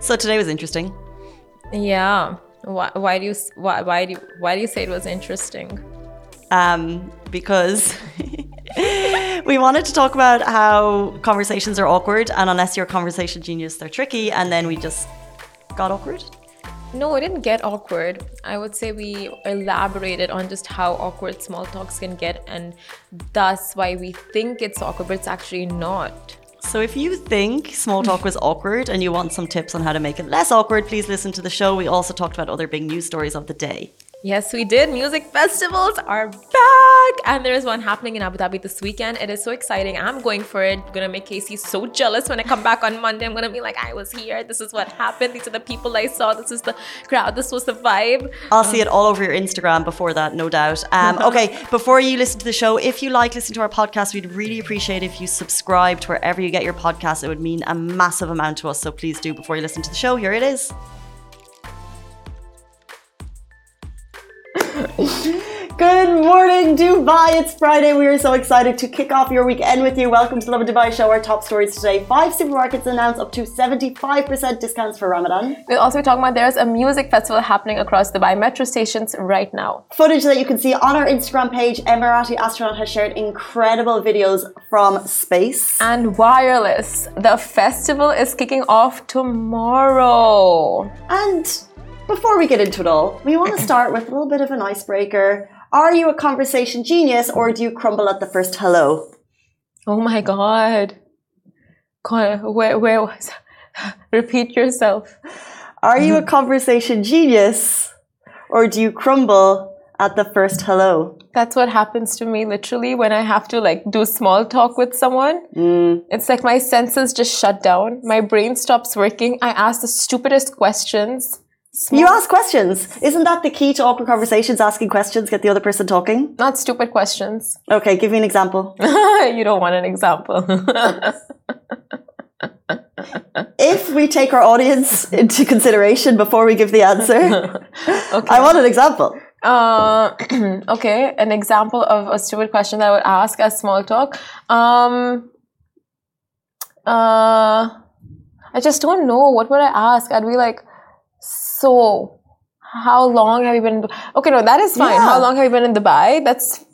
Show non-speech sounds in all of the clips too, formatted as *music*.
So today was interesting. Yeah. Why, why do you why, why do you, why do you say it was interesting? Um, because *laughs* we wanted to talk about how conversations are awkward, and unless you're a conversation genius, they're tricky. And then we just got awkward. No, it didn't get awkward. I would say we elaborated on just how awkward small talks can get, and thus why we think it's awkward, but it's actually not. So if you think small talk was awkward and you want some tips on how to make it less awkward, please listen to the show. We also talked about other big news stories of the day. Yes, we did. Music festivals are back, and there's one happening in Abu Dhabi this weekend. It is so exciting. I'm going for it. I'm gonna make Casey so jealous when I come back on Monday. I'm gonna be like, I was here. This is what happened. These are the people I saw. This is the crowd. This was the vibe. I'll see it all over your Instagram before that, no doubt. Um, *laughs* okay, before you listen to the show, if you like listening to our podcast, we'd really appreciate if you subscribe to wherever you get your podcast. It would mean a massive amount to us. So please do before you listen to the show. Here it is. Morning, Dubai. It's Friday. We are so excited to kick off your weekend with you. Welcome to Lovin Dubai Show. Our top stories today. Five supermarkets announce up to 75% discounts for Ramadan. We'll also be talking about there's a music festival happening across Dubai metro stations right now. Footage that you can see on our Instagram page. Emirati astronaut has shared incredible videos from space. And wireless. The festival is kicking off tomorrow. And before we get into it all, we want *clears throat* to start with a little bit of an icebreaker. Are you a conversation genius or do you crumble at the first hello? Oh my god. God, where, where was *laughs* Repeat yourself. Are you a *laughs* conversation genius or do you crumble at the first hello? That's what happens to me literally when I have to like do small talk with someone. Mm. It's like my senses just shut down. My brain stops working. I ask the stupidest questions. You ask questions. Isn't that the key to awkward conversations? Asking questions, get the other person talking? Not stupid questions. Okay, give me an example. *laughs* you don't want an example. *laughs* if we take our audience into consideration before we give the answer, *laughs* okay. I want an example. Uh, *clears throat* okay, an example of a stupid question that I would ask as small talk. Um, uh, I just don't know. What would I ask? I'd be like, so how long have you been? Okay, no, that is fine. Yeah. How long have you been in Dubai? That's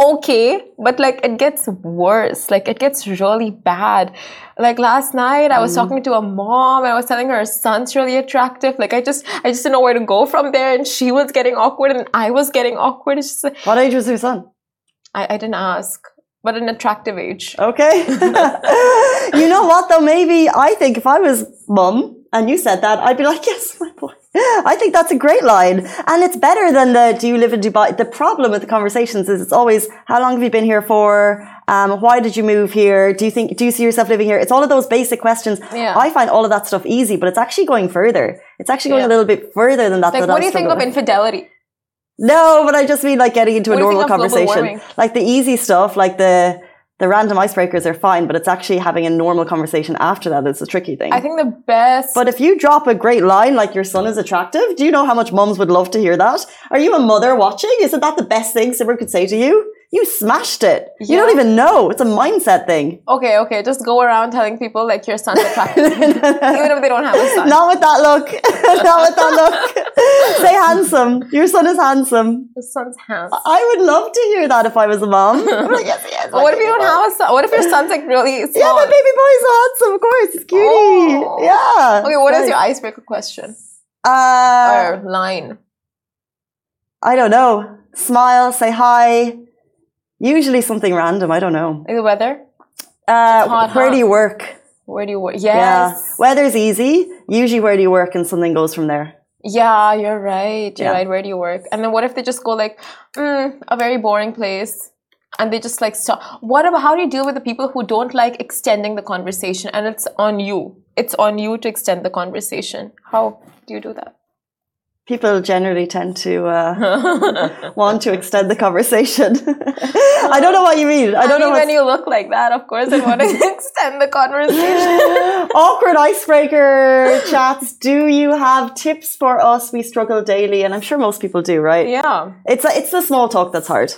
okay, but like it gets worse. Like it gets really bad. Like last night, I was Mm. talking to a mom and I was telling her her son's really attractive. Like I just, I just didn't know where to go from there, and she was getting awkward and I was getting awkward. It's just, like- What age was your son? I, I didn't ask, but an attractive age. Okay. *laughs* you know what though? Maybe I think if I was mum and you said that, I'd be like, *laughs* yes, my boy. I think that's a great line. And it's better than the, do you live in Dubai? The problem with the conversations is it's always, how long have you been here for? Um, why did you move here? Do you think, do you see yourself living here? It's all of those basic questions. Yeah. I find all of that stuff easy, but it's actually going further. It's actually going Yeah. a little bit further than that. Like, that I what do you think of with. infidelity? No, but I just mean like getting into What a normal think of global conversation. Like the easy stuff, like the the random icebreakers are fine, but it's actually having a normal conversation after that that's the tricky thing. I think the best. but if you drop a great line like your son is attractive, do you know how much mums would love to hear that? Are you a mother watching? Isn't that the best thing someone could say to you? You smashed it. You don't even know. It's a mindset thing. okay, okay, just go around telling people like your son's *laughs* attractive, even if they don't have a son. Not with that look. *laughs* Not with that look. *laughs* Say handsome. Your son is handsome. Your son's handsome. I would love to hear that if I was a mom. I'm like, yes, yes. What if you don't have a son? What if your son's like really small? Yeah, my baby boy is so handsome, of course. It's cutie. Oh. Yeah. Okay, what is Right. your icebreaker question Uh, or line? I don't know. Smile, say hi. Usually something random. I don't know. Like the weather? Uh, hot, where huh? do you work? Where do you work? Yeah. Yes. Weather's easy. Usually, where do you work? And something goes from there. Yeah, you're right. You're Yeah. right. Where do you work? And then what if they just go like, mm, a very boring place, and they just like stop? What about how do you deal with the people who don't like extending the conversation, and it's on you? It's on you to extend the conversation. How do you do that? People generally tend to uh, *laughs* want to extend the conversation. *laughs* I don't know what you mean. I don't know mean, what when you look like that, of course, I want to extend the conversation. *laughs* awkward icebreaker chats. Do you have tips for us? We struggle daily, and I'm sure most people do, right? Yeah, It's it's the small talk that's hard.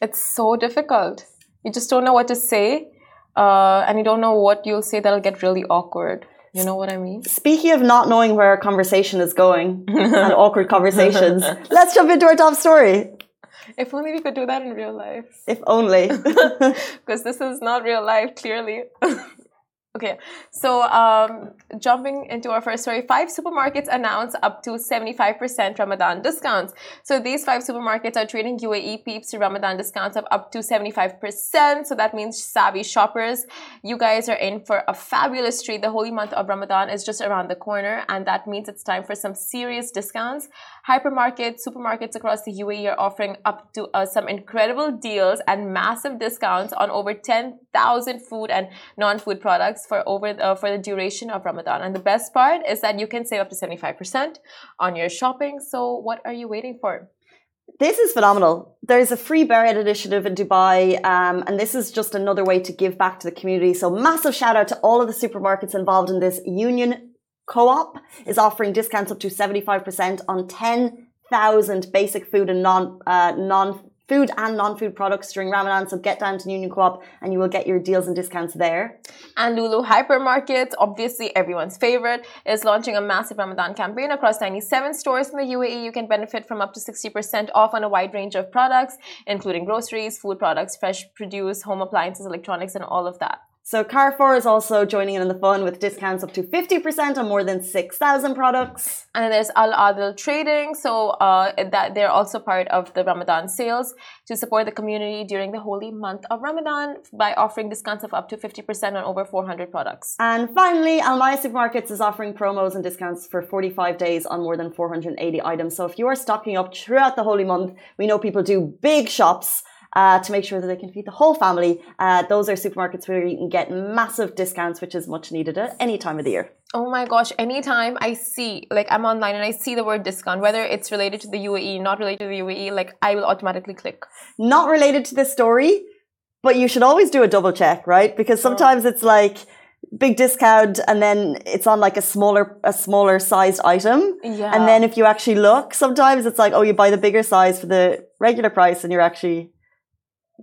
it's so difficult. You just don't know what to say, uh, and you don't know what you'll say that'll get really awkward. You know what I mean? Speaking of not knowing where a conversation is going *laughs* and awkward conversations, *laughs* let's jump into our top story. If only we could do that in real life. If only. *laughs* Because this is not real life, clearly. Okay, so um, jumping into our first story, five supermarkets announced up to 75% Ramadan discounts. So these five supermarkets are trading UAE peeps to Ramadan discounts of up to 75%. So that means savvy shoppers, you guys are in for a fabulous treat. The holy month of Ramadan is just around the corner, and that means it's time for some serious discounts. Hypermarkets, supermarkets across the UAE are offering up to uh, some incredible deals and massive discounts on over 10,000 food and non-food products for over uh, for the duration of Ramadan. And the best part is that you can save up to 75% on your shopping. So what are you waiting for? This is phenomenal. There's a free bread initiative in Dubai, um, and this is just another way to give back to the community. So, massive shout out to all of the supermarkets involved in this. Union Co-op is offering discounts up to 75% on 10,000 basic food and non, uh, non food and non-food products during Ramadan. So get down to Union Co-op and you will get your deals and discounts there. And Lulu Hypermarket, obviously everyone's favorite, is launching a massive Ramadan campaign across 97 stores in the UAE. You can benefit from up to 60% off on a wide range of products, including groceries, food products, fresh produce, home appliances, electronics, and all of that. So Carrefour is also joining in on the fun with discounts up to 50% on more than 6,000 products. And there's Al Adil Trading, so uh, that they're also part of the Ramadan sales to support the community during the holy month of Ramadan by offering discounts of up to 50% on over 400 products. And finally, Almaya Supermarkets is offering promos and discounts for 45 days on more than 480 items. So if you are stocking up throughout the holy month, we know people do big shops uh, to make sure that they can feed the whole family. Uh, those are supermarkets where you can get massive discounts, which is much needed at any time of the year. Oh my gosh, anytime I see, like I'm online and I see the word discount, whether it's related to the UAE, not related to the UAE, like I will automatically click. Not related to this story, but you should always do a double check, right? Because sometimes it's like, big discount and then it's on like a smaller a smaller sized item yeah and then if you actually look sometimes it's like oh you buy the bigger size for the regular price and you're actually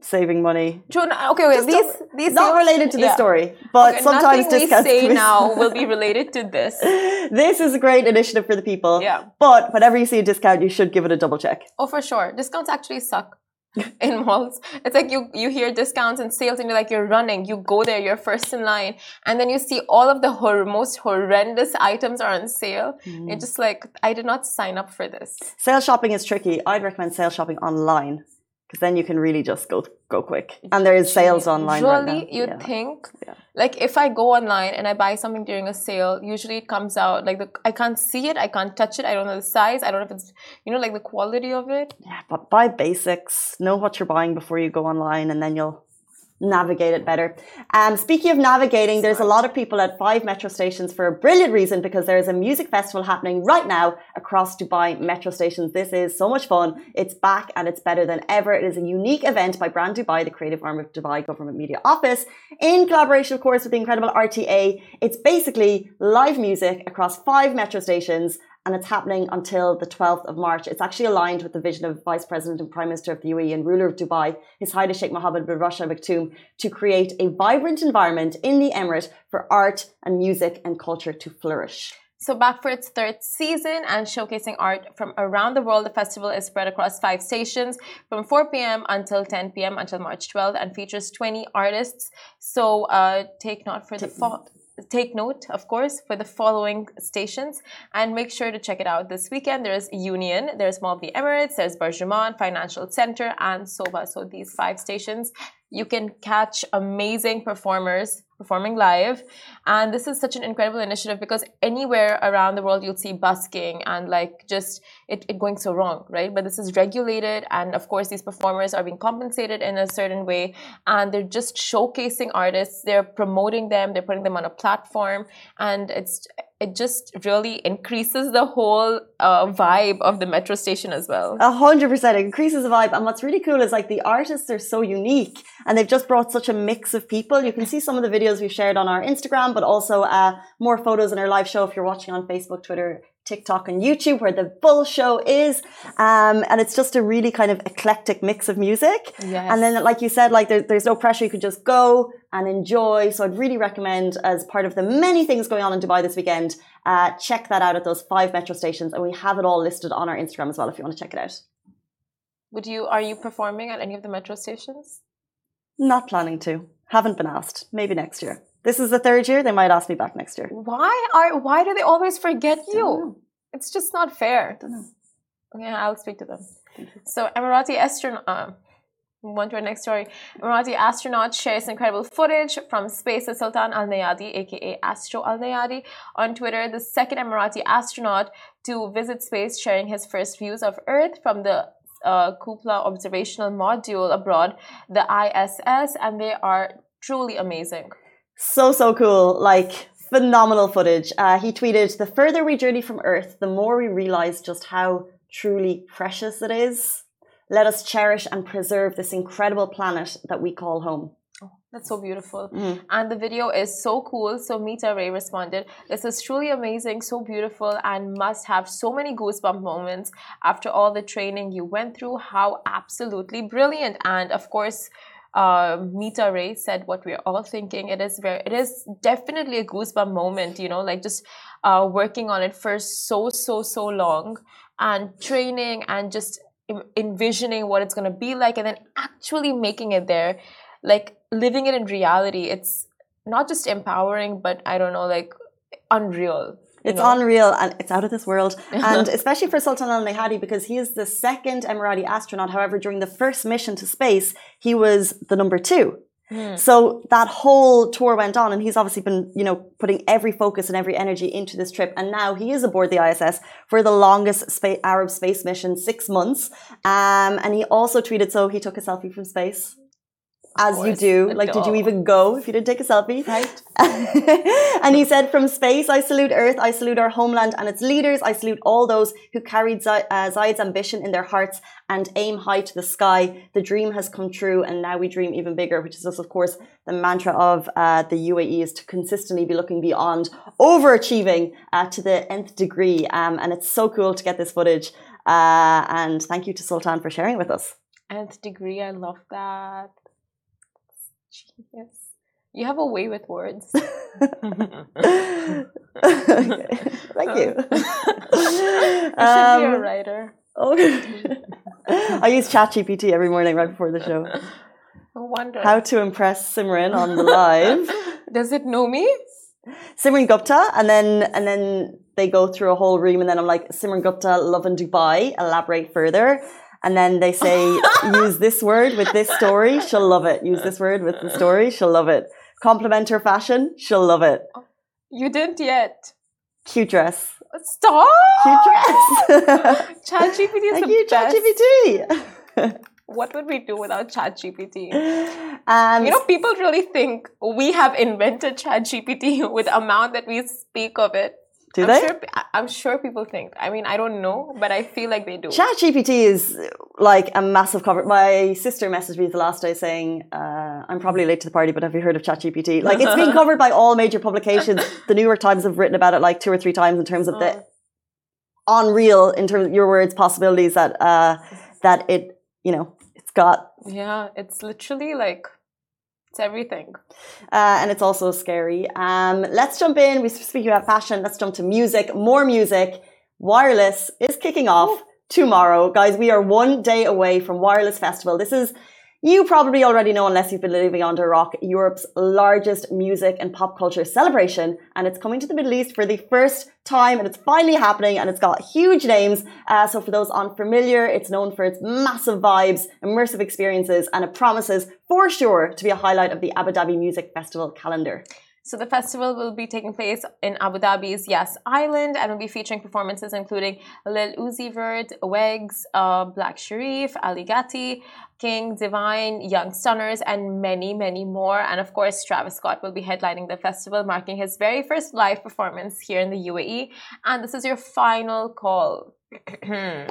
saving money. Okay, okay. these these not related to the yeah. story, but okay, sometimes nothing discounts. we say now will be *laughs* related to this. this is a great initiative for the people. Yeah. But whenever you see a discount, you should give it a double check. Oh, for sure. Discounts actually suck. *laughs* in malls. It's like you you hear discounts and sales and you're like you're running. You go there, you're first in line, and then you see all of the hor- most horrendous items are on sale. Mm. You're just like, I did not sign up for this. Sale shopping is tricky. I'd recommend sale shopping online because then you can really just go go quick. And there is sales online usually, right you yeah. think yeah. like if I go online and I buy something during a sale, usually it comes out like the I can't see it, I can't touch it, I don't know the size, I don't know if it's you know like the quality of it. Yeah, but buy basics. Know what you're buying before you go online, and then you'll navigate it better. Um, speaking of navigating, there's a lot of people at five metro stations for a brilliant reason because there is a music festival happening right now across Dubai metro stations. This is so much fun. It's back and it's better than ever. It is a unique event by Brand Dubai, the creative arm of Dubai Government Media Office, in collaboration, of course, with the incredible RTA. It's basically live music across five metro stations and it's happening until the 12th of March. It's actually aligned with the vision of Vice President and Prime Minister of the UAE and ruler of Dubai, His Highness Sheikh Mohammed bin Rashid Al Maktoum, to create a vibrant environment in the Emirate for art and music and culture to flourish. So, back for its third season and showcasing art from around the world, the festival is spread across five stations from 4 p.m. until 10 p.m. until March 12th and features 20 artists. So, uh, take note for the fall take note, of course, for the following stations and make sure to check it out this weekend. There's Union, there's Mall of the Emirates, there's Burjuman, Financial Center, and Sobha. So these five stations, you can catch amazing performers performing live. And this is such an incredible initiative because anywhere around the world you'll see busking and like just it, it going so wrong, right? But this is regulated and of course these performers are being compensated in a certain way and they're just showcasing artists, they're promoting them, they're putting them on a platform and it's it just really increases the whole uh, vibe of the metro station as well. A hundred percent, increases the vibe. And what's really cool is like the artists are so unique, and they've just brought such a mix of people. You can see some of the videos we've shared on our Instagram, but also uh, more photos in our live show if you're watching on Facebook, Twitter, TikTok and YouTube, where the Bull show is. Um, and it's just a really kind of eclectic mix of music. Yes. And then, like you said, like there, there's no pressure. You could just go and enjoy. So I'd really recommend, as part of the many things going on in Dubai this weekend, uh, check that out at those five metro stations. And we have it all listed on our Instagram as well if you want to check it out. Would you are you performing at any of the metro stations? Not planning to. Haven't been asked. Maybe next year. This is the third year. They might ask me back next year. Why are why do they always forget you? know. It's just not fair. Don't know. Yeah, I'll speak to them. So Emirati astronaut. Uh, move on to our next story. Emirati astronaut shares incredible footage from space with Sultan Al Neyadi, aka Astro Al Neyadi, on Twitter. The second Emirati astronaut to visit space, sharing his first views of Earth from the uh, Cupola observational module abroad, the ISS, and they are truly amazing. So, so cool. Like, phenomenal footage. Uh, he tweeted, The further we journey from Earth, the more we realize just how truly precious it is. Let us cherish and preserve this incredible planet that we call home. That's so beautiful. Mm. And the video is so cool. So Mita Ray responded, This is truly amazing, so beautiful, and must have so many goosebump moments after all the training you went through. How absolutely brilliant. And of course, uh, Mita Ray said what we're all thinking. It is very, it is definitely a goosebump moment, you know, like just uh, working on it for so, so, so long and training and just envisioning what it's going to be like and then actually making it there like living it in reality it's not just empowering but i don't know like unreal It's know? unreal and it's out of this world. *laughs* And especially for Sultan Al Neyadi because he is the second Emirati astronaut. However, during the first mission to space, he was the number two. Hmm. So that whole tour went on, and he's obviously been, you know, putting every focus and every energy into this trip. And now he is aboard the ISS for the longest spa- Arab space mission, six months. Um, and he also tweeted, so he took a selfie from space, as you do. Like, did you even go if you didn't take a selfie? Right. *laughs* and he said, From space, I salute Earth, I salute our homeland and its leaders. I salute all those who carried Zai- uh, Zayed's ambition in their hearts and aim high to the sky. The dream has come true, and now we dream even bigger, which is of course, the mantra of uh, the UAE is to consistently be looking beyond, overachieving uh, to the nth degree. Um, and it's so cool to get this footage. Uh, and thank you to Sultan for sharing with us. nth degree i love that genius you have a way with words Okay. *laughs* *laughs* Thank you. *laughs* you should be a Um, writer Okay. I use ChatGPT every morning right before the show. no wonder How to impress Simran on the live. does it know me Simran Gupta, and then and then they go through a whole room, and then I'm like, Simran Gupta, Lovin Dubai, elaborate further. And then they say, *laughs* use this word with this story, she'll love it. Use this word with the story, she'll love it. Compliment her fashion, she'll love it. you didn't yet Cute dress. stop Cute dress. *laughs* ChatGPT is Thank the you, best. ChatGPT. *laughs* What would we do without ChatGPT? Um, You know, people really think we have invented ChatGPT with the amount that we speak of it. Do I'm they? Sure, I'm sure people think. I mean, I don't know, but I feel like they do. ChatGPT is like a massive cover. My sister messaged me the last day saying, uh, "I'm probably late to the party, but have you heard of ChatGPT?" Like it's been *laughs* covered by all major publications. The New York Times have written about it like two or three times in terms of the unreal, in terms of your words, possibilities that uh, that it, you know, it's got, yeah, it's literally like it's everything. uh, and it's also scary. Um, let's jump in. We speaking about fashion. Let's jump to music. More music. Wireless is kicking off tomorrow, guys. We are one day away from Wireless Festival. This is you probably already know, unless you've been living under a rock, Europe's largest music and pop culture celebration. And it's coming to the Middle East for the first time, and it's finally happening, and it's got huge names. Uh, so, for those unfamiliar, it's known for its massive vibes, immersive experiences, and it promises for sure to be a highlight of the Abu Dhabi Music Festival calendar. So the festival will be taking place in Abu Dhabi's Yas Island and will be featuring performances including Lil Uzi Vert, Wegz, uh, Black Sherif, Ali Gatie, King, Divine, Young Stunners, and many, many more. And of course, Travis Scott will be headlining the festival, marking his very first live performance here in the UAE. And this is your final call. *clears throat*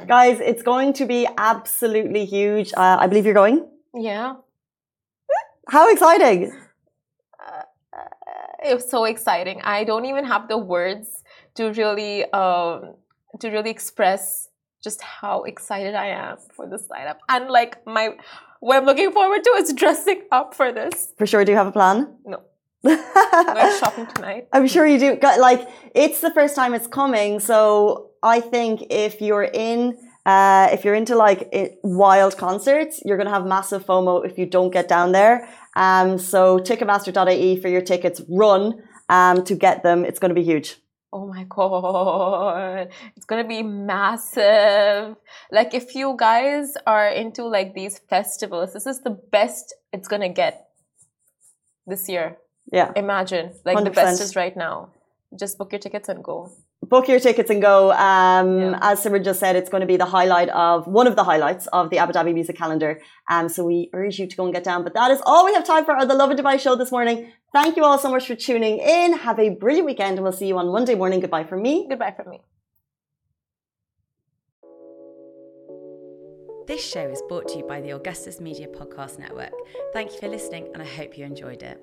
Guys, it's going to be absolutely huge. Uh, I believe you're going. yeah. How exciting! It was so exciting. I don't even have the words to really um, to really express just how excited I am for this lineup. And like my what I'm looking forward to is dressing up for this. For sure, do you have a plan? No. *laughs* Going shopping tonight. I'm sure you do. Like, it's the first time it's coming. So I think if you're in, uh, if you're into like it, wild concerts, you're going to have massive FOMO if you don't get down there. Um, so ticketmaster.ie for your tickets, run, um, to get them. It's going to be huge. Oh my god. It's gonna be massive. Like if you guys are into like these festivals, this is the best it's gonna get this year. Yeah. Imagine. Like the best is right now. Just book your tickets and go. Book your tickets and go. Um, Yeah. As Simran just said, it's going to be the highlight of one of the highlights of the Abu Dhabi music calendar. Um, so we urge you to go and get down. But that is all we have time for on the Lovin Dubai show this morning. Thank you all so much for tuning in. Have a brilliant weekend, and we'll see you on Monday morning. Goodbye from me. Goodbye from me. This show is brought to you by the Augustus Media Podcast Network. Thank you for listening, and I hope you enjoyed it.